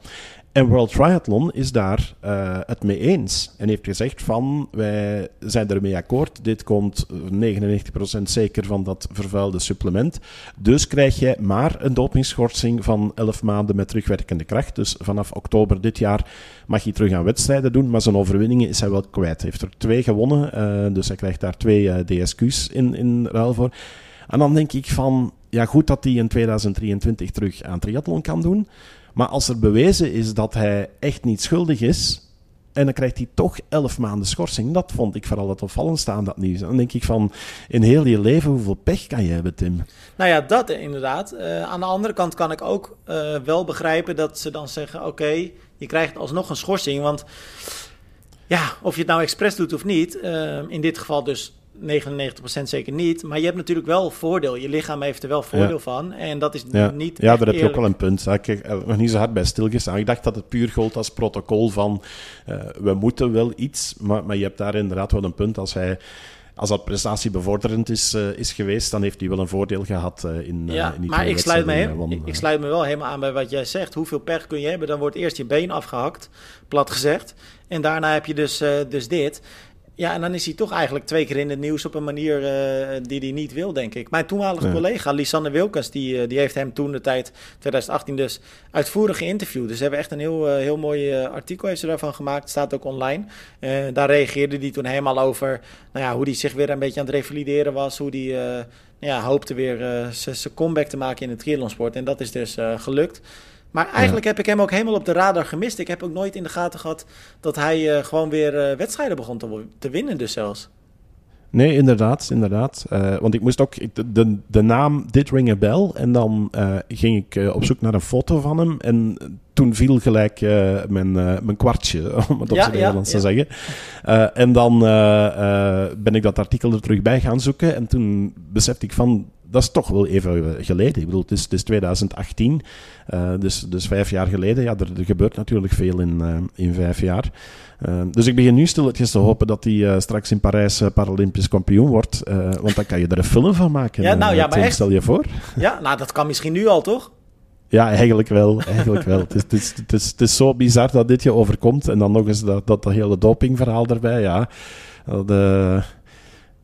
En World Triathlon is daar uh, het mee eens. En heeft gezegd van, wij zijn ermee akkoord. Dit komt 99% zeker van dat vervuilde supplement. Dus krijg jij maar een dopingschorsing van 11 maanden met terugwerkende kracht. Dus vanaf oktober dit jaar mag hij terug aan wedstrijden doen. Maar zijn overwinningen is hij wel kwijt. Hij heeft er twee gewonnen. Uh, dus hij krijgt daar twee uh, DSQ's in, in ruil voor. En dan denk ik van, ja goed dat hij in 2023 terug aan triathlon kan doen. Maar als er bewezen is dat hij echt niet schuldig is, en dan krijgt hij toch elf maanden schorsing. Dat vond ik vooral het opvallendste aan dat nieuws. Dan denk ik van, in heel je leven, hoeveel pech kan je hebben, Tim? Nou ja, dat inderdaad. Uh, aan de andere kant kan ik ook uh, wel begrijpen dat ze dan zeggen... oké, je krijgt alsnog een schorsing. Want ja, of je het nou expres doet of niet... Uh, in dit geval dus 99% zeker niet. Maar je hebt natuurlijk wel voordeel. Je lichaam heeft er wel voordeel van. En dat is ja. niet. Ja, daar heb je ook wel een punt. Ik heb nog niet zo hard bij stilgestaan. Ik dacht dat het puur gold als protocol van uh, we moeten wel iets. Maar, maar je hebt daar inderdaad wel een punt. Als hij als dat prestatiebevorderend is, uh, is geweest, dan heeft hij wel een voordeel gehad uh, in, ja, uh, in die maar ik sluit, me ik, sluit me wel helemaal aan bij wat jij zegt. Hoeveel pech kun je hebben? Dan wordt eerst je been afgehakt, plat gezegd. En daarna heb je dus, dus dit. Ja, en dan is hij toch eigenlijk twee keer in het nieuws op een manier uh, die hij niet wil, denk ik. Mijn toenmalige ja. collega, Lisanne Wilkens, die, uh, die heeft hem toen de tijd, 2018 dus, uitvoerig geïnterviewd. Dus ze hebben echt een heel, uh, heel mooi artikel heeft ze daarvan gemaakt. staat ook online. daar reageerde hij toen helemaal over nou ja, hoe hij zich weer een beetje aan het revalideren was. Hoe hij nou ja, hoopte weer zijn comeback te maken in het triathlonsport. En dat is dus gelukt. Maar eigenlijk ja. heb ik hem ook helemaal op de radar gemist. Ik heb ook nooit in de gaten gehad dat hij uh, gewoon weer uh, wedstrijden begon te, te, winnen, dus zelfs. Nee, inderdaad, inderdaad. Uh, want ik moest ook, de, de, de naam dit ring a bell. En dan ging ik op zoek naar een foto van hem. En toen viel gelijk mijn, mijn kwartje, om het op ja, zijn Nederlands ja, te zeggen. en dan ben ik dat artikel er terug bij gaan zoeken. En toen besefte ik van, dat is toch wel even geleden. Ik bedoel, het is, het is 2018, uh, dus, dus vijf jaar geleden. Ja, er, er gebeurt natuurlijk veel in, uh, in vijf jaar. Uh, dus ik begin nu stilletjes te hopen dat hij straks in Parijs Paralympisch kampioen wordt. want dan kan je er een film van maken. Ja, nou ja, maar echt. Stel je voor. Ja, nou dat kan misschien nu al, toch? Ja, eigenlijk wel. Eigenlijk wel. het, is, het, is, het, is, het is zo bizar dat dit je overkomt. En dan nog eens dat, dat, dat hele dopingverhaal erbij. Ja,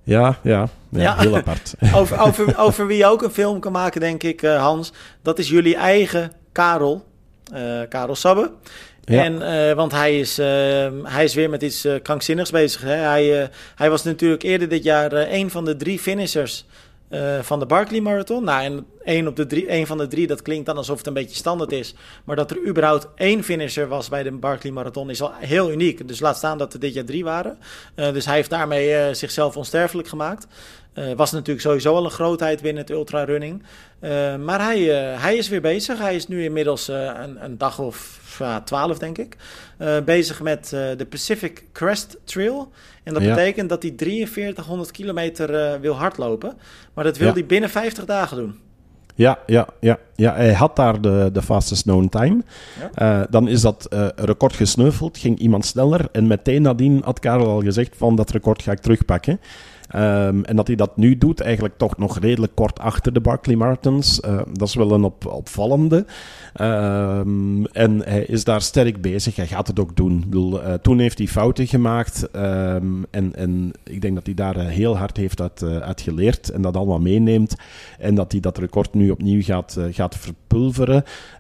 ja, ja, ja, ja, heel apart. over, over, over wie je ook een film kan maken, denk ik, uh, Hans. Dat is jullie eigen Karel. Uh, Karel Sabbe. Ja. En, uh, want hij is, hij is weer met iets krankzinnigs bezig. Hè? Hij, hij was natuurlijk eerder dit jaar een van de drie finishers uh, van de Barkley Marathon. Nou, en één, op de drie, één van de drie, dat klinkt dan alsof het een beetje standaard is. Maar dat er überhaupt één finisher was bij de Barkley Marathon is al heel uniek. Dus laat staan dat er dit jaar drie waren. Uh, dus hij heeft daarmee uh, zichzelf onsterfelijk gemaakt. Was natuurlijk sowieso al een grootheid binnen het ultrarunning. maar hij, hij is weer bezig. Hij is nu inmiddels een, een dag of twaalf, denk ik. bezig met de Pacific Crest Trail. En dat ja. betekent dat hij 4300 kilometer uh, wil hardlopen. Maar dat wil ja. hij binnen 50 dagen doen. Ja, ja, ja, ja, hij had daar de, de fastest known time. Ja. Uh, dan is dat uh, record gesneuveld, ging iemand sneller. En meteen nadien had Karel al gezegd van dat record ga ik terugpakken. Um, en dat hij dat nu doet, eigenlijk toch nog redelijk kort achter de Barkley Marathons. Uh, dat is wel een op, opvallende. Um, en hij is daar sterk bezig. Hij gaat het ook doen. Uh, toen heeft hij fouten gemaakt. Um, en, en ik denk dat hij daar uh, heel hard heeft uit, uit, geleerd. En dat allemaal meeneemt. En dat hij dat record nu opnieuw gaat, gaat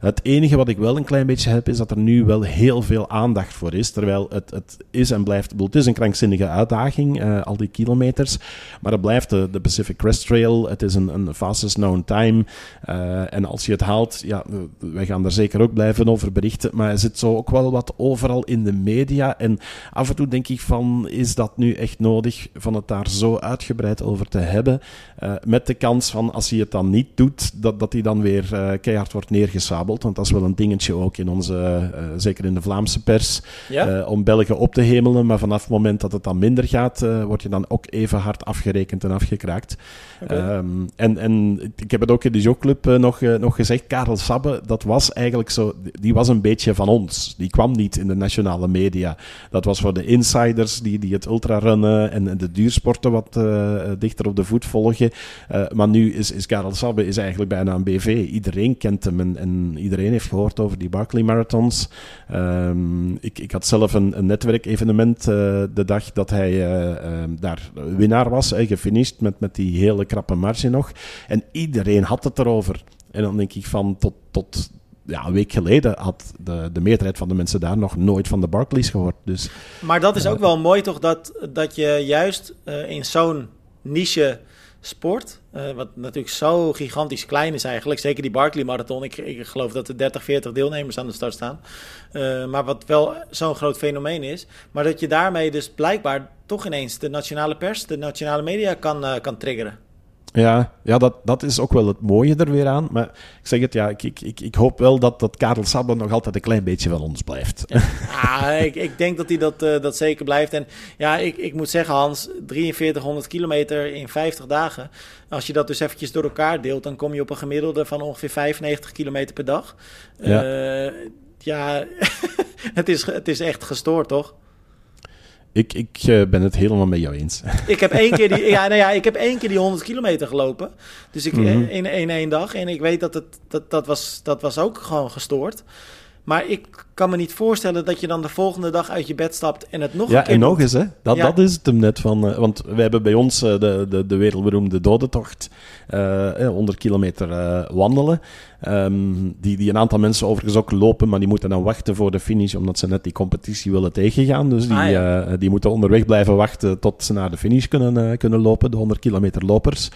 Het enige wat ik wel een klein beetje heb, is dat er nu wel heel veel aandacht voor is. Terwijl het, het is en blijft. Het is een krankzinnige uitdaging, al die kilometers. Maar het blijft de, Pacific Crest Trail. Het is een, een fastest known time. Uh, en als je het haalt, ja, wij gaan daar zeker ook blijven over berichten. Maar er zit zo ook wel wat overal in de media. En af en toe denk ik van, is dat nu echt nodig van het daar zo uitgebreid over te hebben? Uh, met de kans van, als hij het dan niet doet, dat, dat hij dan weer uh, keihard wordt neergesabeld. Want dat is wel een dingetje ook in onze, zeker in de Vlaamse pers, ja? om Belgen op te hemelen. Maar vanaf het moment dat het dan minder gaat, word je dan ook even hard afgerekend en afgekraakt. Um, en, en ik heb het ook in de jogclub uh, nog, uh, nog gezegd, Karel Sabbe, dat was eigenlijk zo, die was een beetje van ons. Die kwam niet in de nationale media. Dat was voor de insiders die, die het ultrarunnen en, de duursporten wat uh, dichter op de voet volgen. maar nu is, is Karel Sabbe is eigenlijk bijna een BV. Iedereen kent hem en, en, iedereen heeft gehoord over die Barclay Marathons. Ehm, ik, ik had zelf een, een netwerkevenement de dag dat hij ehm, daar winnaar was, gefinished met, met die hele krappe marge nog. En iedereen had het erover. En dan denk ik van tot, tot ja, een week geleden had de, de meerderheid van de mensen daar nog nooit van de Barclays gehoord. Dus, maar dat is ook wel mooi toch, dat, dat je juist uh, in zo'n niche sport, uh, wat natuurlijk zo gigantisch klein is eigenlijk, zeker die Barclay Marathon, ik, ik geloof dat er 30, 40 deelnemers aan de start staan, maar wat wel zo'n groot fenomeen is, maar dat je daarmee dus blijkbaar toch ineens de nationale pers, de nationale media kan, kan triggeren. Ja, ja dat, dat is ook wel het mooie er weer aan. Maar ik zeg het, ja, ik, ik, ik, ik hoop wel dat, dat Karel Sabbe nog altijd een klein beetje van ons blijft. Ja, ah, ik, ik denk dat hij dat, uh, dat zeker blijft. En ja, ik, ik moet zeggen, Hans, 4300 kilometer in 50 dagen. Als je dat dus eventjes door elkaar deelt, dan kom je op een gemiddelde van ongeveer 95 kilometer per dag. Ja, uh, ja het, is, het is echt gestoord, toch? Ik, ik uh, ben het helemaal met jou eens. Ik heb één keer die, ja, nou ja, ik heb één keer die 100 kilometer gelopen. Dus ik, mm -hmm. in, in één dag. En ik weet dat het, dat, dat, was, dat was ook gewoon gestoord. Maar ik kan me niet voorstellen dat je dan de volgende dag uit je bed stapt en het nog ja, een keer en nog eens, hè. Dat, ja. dat is het hem net van... Uh, want wij hebben bij ons uh, de, de, de wereldberoemde dodentocht. Uh, 100 kilometer wandelen. Um, die, die een aantal mensen overigens ook lopen, maar die moeten dan wachten voor de finish, omdat ze net die competitie willen tegengaan. Dus die, ah, ja. die moeten onderweg blijven wachten tot ze naar de finish kunnen, kunnen lopen, de 100 kilometer lopers.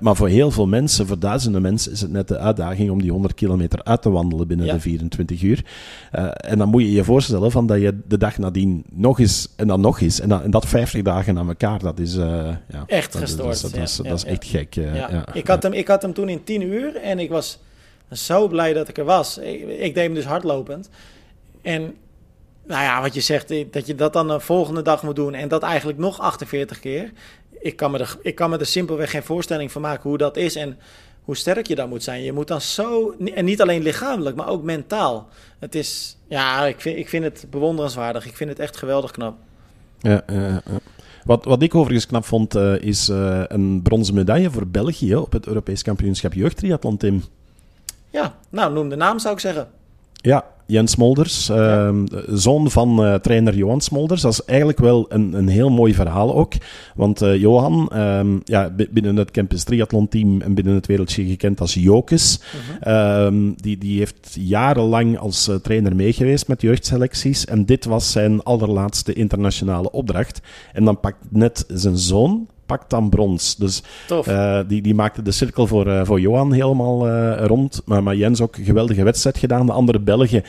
Maar voor heel veel mensen, voor duizenden mensen, is het net de uitdaging om die 100 kilometer uit te wandelen binnen de 24 uur. En dan moet je je voorstellen van dat je de dag nadien nog eens en dan nog eens, en, dan, en dat 50 dagen aan elkaar, dat is... ja, echt dat gestoord. Dat, is, dat is echt gek. ik, had hem, ik had hem toen in 10 uur en ik was zo blij dat ik er was. Ik, ik deed hem dus hardlopend. En nou ja, wat je zegt, dat je dat dan de volgende dag moet doen en dat eigenlijk nog 48 keer. Ik kan me er, ik kan me er simpelweg geen voorstelling van maken hoe dat is en hoe sterk je dan moet zijn. Je moet dan zo, en niet alleen lichamelijk, maar ook mentaal. Het is, ja, ik vind, ik vind het bewonderenswaardig. Ik vind het echt geweldig knap. Ja, ja, ja. Wat, wat ik overigens knap vond, uh, is uh, een bronzen medaille voor België op het Europees kampioenschap jeugdtriathlon, Tim. Ja, nou, noem de naam zou ik zeggen. Ja, Jens Smolders, ja. uh, zoon van uh, trainer Johan Smolders. Dat is eigenlijk wel een, een heel mooi verhaal ook. Want uh, Johan, um, ja, binnen het Campus Triathlon team en binnen het wereldje gekend als Jokes, -huh. um, die, die heeft jarenlang als trainer meegeweest met jeugdselecties. En dit was zijn allerlaatste internationale opdracht. En dan pakt net zijn zoon, pakt dan brons. Dus uh, die, die maakte de cirkel voor, uh, voor Johan helemaal uh, rond. Maar, maar Jens ook een geweldige wedstrijd gedaan. De andere Belgen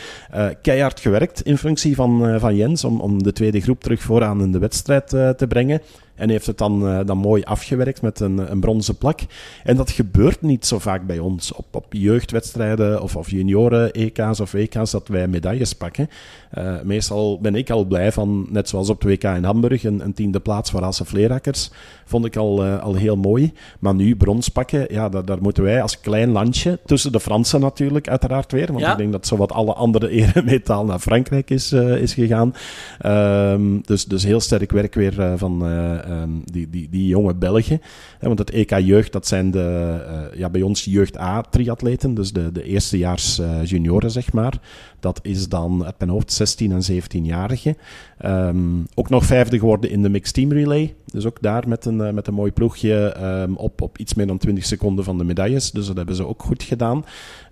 keihard gewerkt in functie van, van Jens om, om de tweede groep terug vooraan in de wedstrijd te brengen. En heeft het dan, uh, dan mooi afgewerkt met een, een bronzen plak. En dat gebeurt niet zo vaak bij ons. Op, op jeugdwedstrijden of, of junioren-EK's of WK's dat wij medailles pakken. Uh, meestal ben ik al blij van, net zoals op de WK in Hamburg, een, een tiende plaats voor Asse Vleerakkers. Vond ik al, uh, al heel mooi. Maar nu brons pakken, ja, daar, daar, moeten wij als klein landje, tussen de Fransen natuurlijk uiteraard weer. Want ja. ik denk dat zowat alle andere eremetaal naar Frankrijk is, is gegaan. Um, dus, dus heel sterk werk weer van um, die, die, die jonge Belgen. Hè, want het EK Jeugd, dat zijn de, uh, ja, bij ons Jeugd A-triatleten, dus de, de eerstejaars uh, junioren, zeg maar. Dat is dan uit mijn hoofd 16- en 17-jarigen. Um, ook nog vijfde geworden in de Mixed Team Relay. Dus ook daar met een, uh, met een mooi ploegje um, op, op iets meer dan 20 seconden van de medailles. Dus dat hebben ze ook goed gedaan.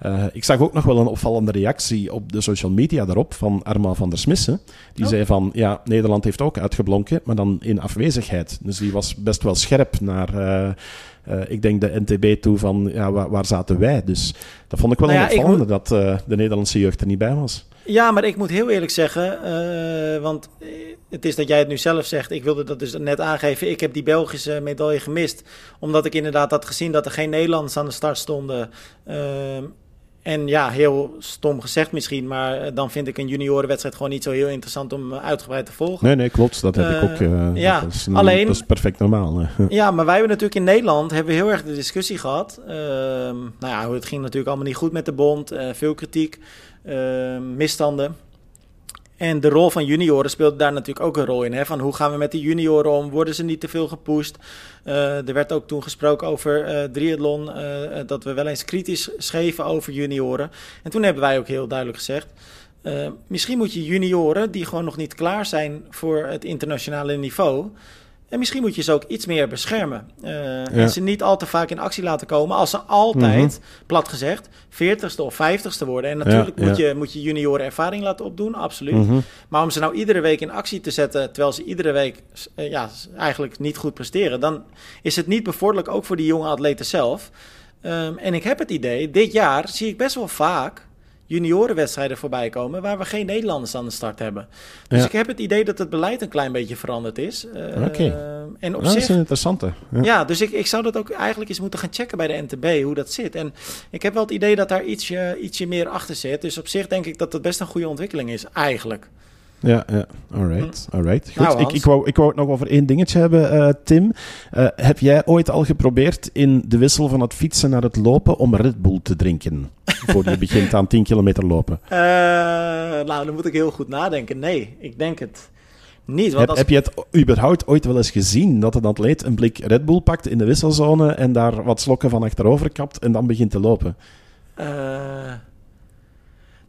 Uh, ik zag ook nog wel een opvallende reactie op de social media daarop van Arma van der Smissen. Die oh. zei van, ja, Nederland heeft ook uitgeblonken, maar dan in afwezigheid. Dus die was best wel scherp naar... Uh, uh, ik denk de NTB toe van ja, waar, waar, zaten wij? Dus dat vond ik wel nou ja, moet... dat uh, de Nederlandse jeugd er niet bij was. Ja, maar ik moet heel eerlijk zeggen, uh, want het is dat jij het nu zelf zegt. Ik wilde dat dus net aangeven. Ik heb die Belgische medaille gemist, omdat ik inderdaad had gezien dat er geen Nederlanders aan de start stonden. En ja, heel stom gezegd misschien, maar dan vind ik een juniorenwedstrijd gewoon niet zo heel interessant om uitgebreid te volgen. Nee, nee, klopt. Dat heb ik ook. Uh, ja, dat is, een, alleen, dat is perfect normaal. ja, maar wij hebben natuurlijk in Nederland hebben we heel erg de discussie gehad. Uh, nou ja, het ging natuurlijk allemaal niet goed met de bond, uh, veel kritiek, misstanden. En de rol van junioren speelt daar natuurlijk ook een rol in. Hè? Van hoe gaan we met de junioren om? Worden ze niet te veel gepusht? Uh, er werd ook toen gesproken over uh, triathlon, uh, dat we wel eens kritisch schreven over junioren. En toen hebben wij ook heel duidelijk gezegd, misschien moet je junioren die gewoon nog niet klaar zijn voor het internationale niveau, en misschien moet je ze ook iets meer beschermen. Uh, En ze niet al te vaak in actie laten komen als ze altijd, mhm. plat gezegd, 40ste of 50ste worden. En natuurlijk moet, Je, moet je junioren ervaring laten opdoen, absoluut. Mhm. Maar om ze nou iedere week in actie te zetten, terwijl ze iedere week uh, ja, eigenlijk niet goed presteren, dan is het niet bevorderlijk ook voor die jonge atleten zelf. Um, en ik heb het idee, dit jaar zie ik best wel vaak juniorenwedstrijden voorbij komen waar we geen Nederlanders aan de start hebben. Dus ik heb het idee dat het beleid een klein beetje veranderd is. Uh, Oké. En op zich, dat is een interessante. Ja, ja dus ik, ik zou dat ook eigenlijk eens moeten gaan checken bij de NTB hoe dat zit. En ik heb wel het idee dat daar ietsje, ietsje meer achter zit. Dus op zich denk ik dat het best een goede ontwikkeling is, eigenlijk. Ja, ja. alright. Hm. alright. Goed, nou, ik, ik, wou, ik wou het nog over één dingetje hebben, uh, Tim. Uh, heb jij ooit al geprobeerd in de wissel van het fietsen naar het lopen om Red Bull te drinken? voor je begint aan 10 kilometer lopen? Uh, nou, dan moet ik heel goed nadenken. Nee, ik denk het niet. Want heb, als... heb je het überhaupt ooit wel eens gezien dat een atleet een blik Red Bull pakt in de wisselzone en daar wat slokken van achterover kapt en dan begint te lopen?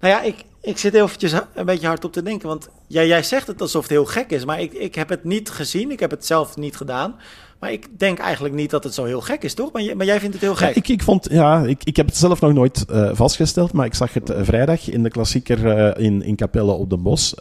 Nou ja, ik, ik zit eventjes een beetje hard op te denken. Want jij, jij zegt het alsof het heel gek is. Maar ik, ik heb het niet gezien. Ik heb het zelf niet gedaan. Maar ik denk eigenlijk niet dat het zo heel gek is, toch? Maar, jij, maar jij vindt het heel gek. Ja, ik, ik, vond, ja, ik, ik heb het zelf nog nooit uh, vastgesteld. Maar ik zag het uh, vrijdag in de klassieker uh, in, in Capelle op de Bos.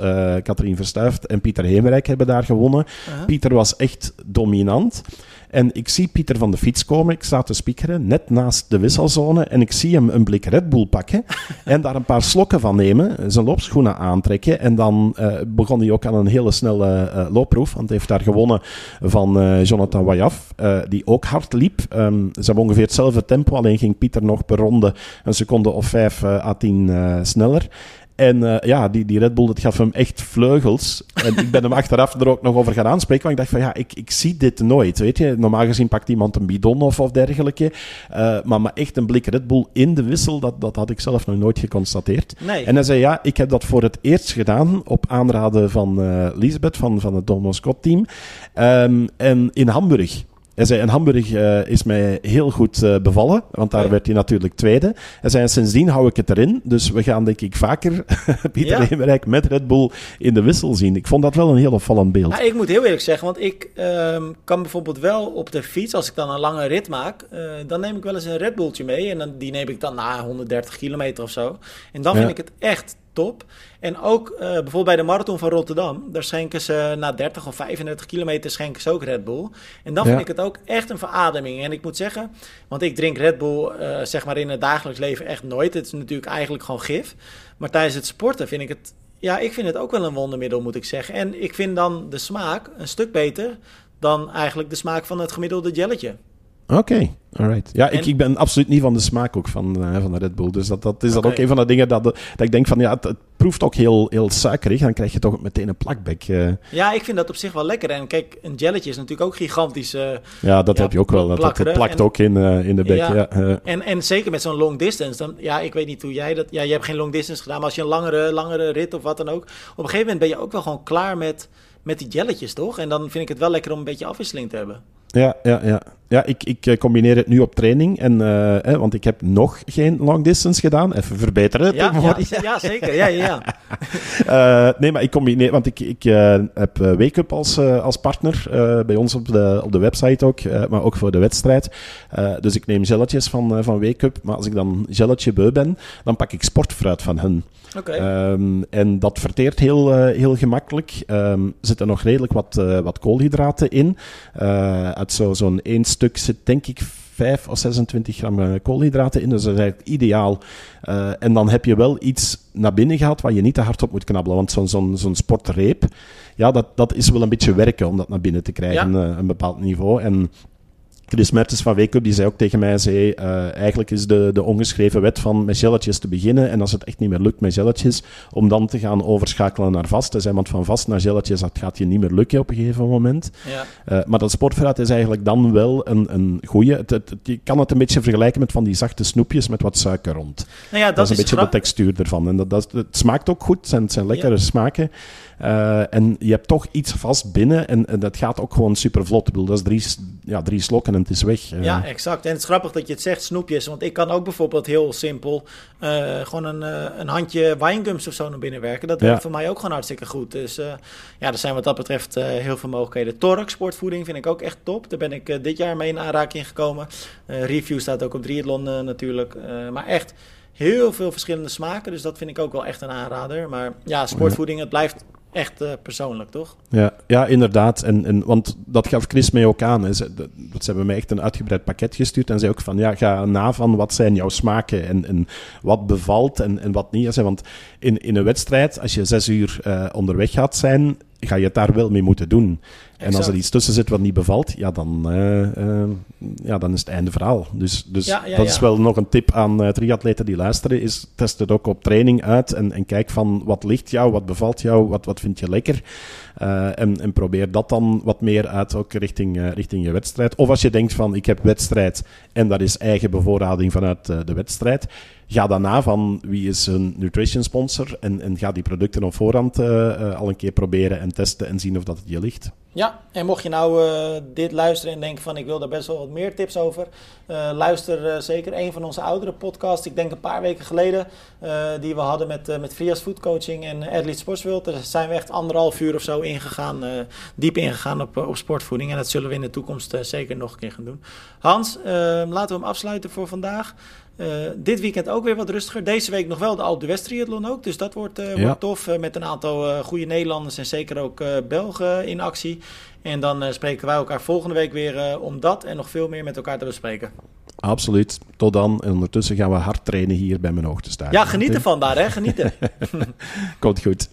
Katrien Verstuift en Pieter Hemerijk hebben daar gewonnen. -huh. Pieter was echt dominant. En ik zie Pieter van de fiets komen. Ik sta te spiekeren, net naast de wisselzone. En ik zie hem een blik Red Bull pakken. en daar een paar slokken van nemen. Zijn loopschoenen aantrekken. En dan begon hij ook aan een hele snelle loopproef. Want hij heeft daar gewonnen van Jonathan Wayaf. die ook hard liep. Um, ze hebben ongeveer hetzelfde tempo. Alleen ging Pieter nog per ronde een seconde of 5 à 10 sneller. En uh, ja, die, die Red Bull, dat gaf hem echt vleugels. En ik ben hem achteraf er ook nog over gaan aanspreken. Want ik dacht van, ja, ik, ik zie dit nooit, weet je. Normaal gezien pakt iemand een bidon of, of dergelijke. Uh, maar, maar echt een blik Red Bull in de wissel, dat, dat had ik zelf nog nooit geconstateerd. Nee. En hij zei, ja, ik heb dat voor het eerst gedaan op aanraden van uh, Lisbeth, van, van het Domo Scott team. Um, en in Hamburg. Hij zei, en Hamburg uh, is mij heel goed uh, bevallen, want daar ja. werd hij natuurlijk tweede. Hij zei, sindsdien hou ik het erin, dus we gaan denk ik vaker Pieter ja. Met Red Bull in de wissel zien. Ik vond dat wel een heel opvallend beeld. Nou, ik moet heel eerlijk zeggen, want ik um, kan bijvoorbeeld wel op de fiets, als ik dan een lange rit maak, uh, dan neem ik wel eens een Red Bulltje mee en dan, die neem ik dan na 130 kilometer of zo. En dan vind ik het echt top. En ook uh, bijvoorbeeld bij de marathon van Rotterdam, daar schenken ze na 30 of 35 kilometer schenken ze ook Red Bull. En dan ja. vind ik het ook echt een verademing. En ik moet zeggen, want ik drink Red Bull uh, zeg maar in het dagelijks leven echt nooit. Het is natuurlijk eigenlijk gewoon gif. Maar tijdens het sporten vind ik het, ja, ik vind het ook wel een wondermiddel moet ik zeggen. En ik vind dan de smaak een stuk beter dan eigenlijk de smaak van het gemiddelde jelletje. Oké, okay, alright. Ja, en... ik, ik ben absoluut niet van de smaak ook van, uh, van de Red Bull. Dus dat, dat is okay. dat ook een van de dingen dat, dat ik denk van, ja, het, het, proeft ook heel, heel suikerig. Dan krijg je toch meteen een plakbek. Uh. Ja, ik vind dat op zich wel lekker. En kijk, een jelletje is natuurlijk ook gigantisch. Uh, ja, dat ja, heb je ook wel. Dat, dat, dat plakt en, ook in, in de bek. Ja, ja. En, en zeker met zo'n long distance. Dan, ja, ik weet niet hoe jij dat... Ja, je hebt geen long distance gedaan, maar als je een langere, langere rit of wat dan ook... Op een gegeven moment ben je ook wel gewoon klaar met, met die jelletjes, toch? En dan vind ik het wel lekker om een beetje afwisseling te hebben. Ja, ja, ja. ja ik, ik combineer het nu op training. En, uh, eh, want ik heb nog geen long distance gedaan. Even verbeteren. Ja, ja, ja, zeker. Ja, ja, ja. uh, nee, maar ik combineer... Want ik, ik uh, heb Wake Up als, als partner. bij ons op de, op de website ook. maar ook voor de wedstrijd. dus ik neem gelletjes van, van Wake Up. Maar als ik dan gelletje beu ben, dan pak ik sportfruit van hun. Okay. Um, en dat verteert heel, uh, heel gemakkelijk. Um, er zitten nog redelijk wat, uh, wat koolhydraten in. Uh, uit zo'n zo één stuk zit denk ik 5 of 26 gram koolhydraten in. Dus dat is eigenlijk ideaal. en dan heb je wel iets naar binnen gehad waar je niet te hard op moet knabbelen. Want zo'n zo'n zo'n sportreep, ja, dat, dat is wel een beetje werken om dat naar binnen te krijgen, ja. een bepaald niveau. En Chris Mertens van Weekup, die zei ook tegen mij, zei, uh, eigenlijk is de, de ongeschreven wet van met gelletjes te beginnen en als het echt niet meer lukt met gelletjes, om dan te gaan overschakelen naar vast. Want van vast naar gelletjes, dat gaat je niet meer lukken op een gegeven moment. Ja. Uh, maar dat sportverraad is eigenlijk dan wel een, een goede. je kan het een beetje vergelijken met van die zachte snoepjes met wat suiker rond. Nou ja, dat, is een beetje de textuur ervan. En dat, dat, het smaakt ook goed, het zijn, het zijn lekkere smaken. Uh, en je hebt toch iets vast binnen en, en, dat gaat ook gewoon super vlot. Ik bedoel, dat is drie, ja, drie slokken en het is weg. Uh. Ja, exact. En het is grappig dat je het zegt, snoepjes. Want ik kan ook bijvoorbeeld heel simpel uh, gewoon een, een handje winegums of zo naar binnen werken. Dat werkt voor mij ook gewoon hartstikke goed. Dus ja, er zijn wat dat betreft heel veel mogelijkheden. Torx sportvoeding vind ik ook echt top. Daar ben ik dit jaar mee in aanraking gekomen. review staat ook op Triathlon natuurlijk. maar echt heel veel verschillende smaken. Dus dat vind ik ook wel echt een aanrader. Maar ja, sportvoeding, het blijft echt uh, persoonlijk, toch? Ja, ja inderdaad. En, en, want dat gaf Chris mij ook aan. Ze, dat, ze hebben mij echt een uitgebreid pakket gestuurd. En zei ook van, ja, ga na van wat zijn jouw smaken en, en wat bevalt en, en wat niet. Want in, in een wedstrijd, als je zes uur uh, onderweg gaat zijn, ga je het daar wel mee moeten doen. En als er iets tussen zit wat niet bevalt, ja, dan, uh, uh, ja, dan is het einde verhaal. Dus, dus ja, ja, dat is wel nog een tip aan uh, triatleten die luisteren, is test het ook op training uit en, en kijk van wat ligt jou, wat bevalt jou, wat, wat vind je lekker. En, en probeer dat dan wat meer uit, ook richting, richting je wedstrijd. Of als je denkt van, ik heb wedstrijd en dat is eigen bevoorrading vanuit de wedstrijd, ga daarna van wie is een nutrition sponsor en, en ga die producten op voorhand al een keer proberen en testen en zien of dat het je ligt. Ja, en mocht je nou uh, dit luisteren en denken van ik wil daar best wel wat meer tips over, uh, luister uh, zeker een van onze oudere podcasts. Ik denk een paar weken geleden die we hadden met, met Frias Food Coaching en Athlete Sportsworld. Daar zijn we echt anderhalf uur of zo ingegaan, diep ingegaan op, op sportvoeding. En dat zullen we in de toekomst zeker nog een keer gaan doen. Hans, laten we hem afsluiten voor vandaag. Uh, dit weekend ook weer wat rustiger. Deze week nog wel de Alpe d'Huez triathlon ook. Dus dat wordt, uh, wordt tof. Uh, met een aantal goede Nederlanders en zeker ook Belgen in actie. En dan spreken wij elkaar volgende week weer om dat en nog veel meer met elkaar te bespreken. Absoluut. Tot dan. En ondertussen gaan we hard trainen hier bij mijn hoogte staan. Ja, genieten van daar, hè? Genieten. Komt goed.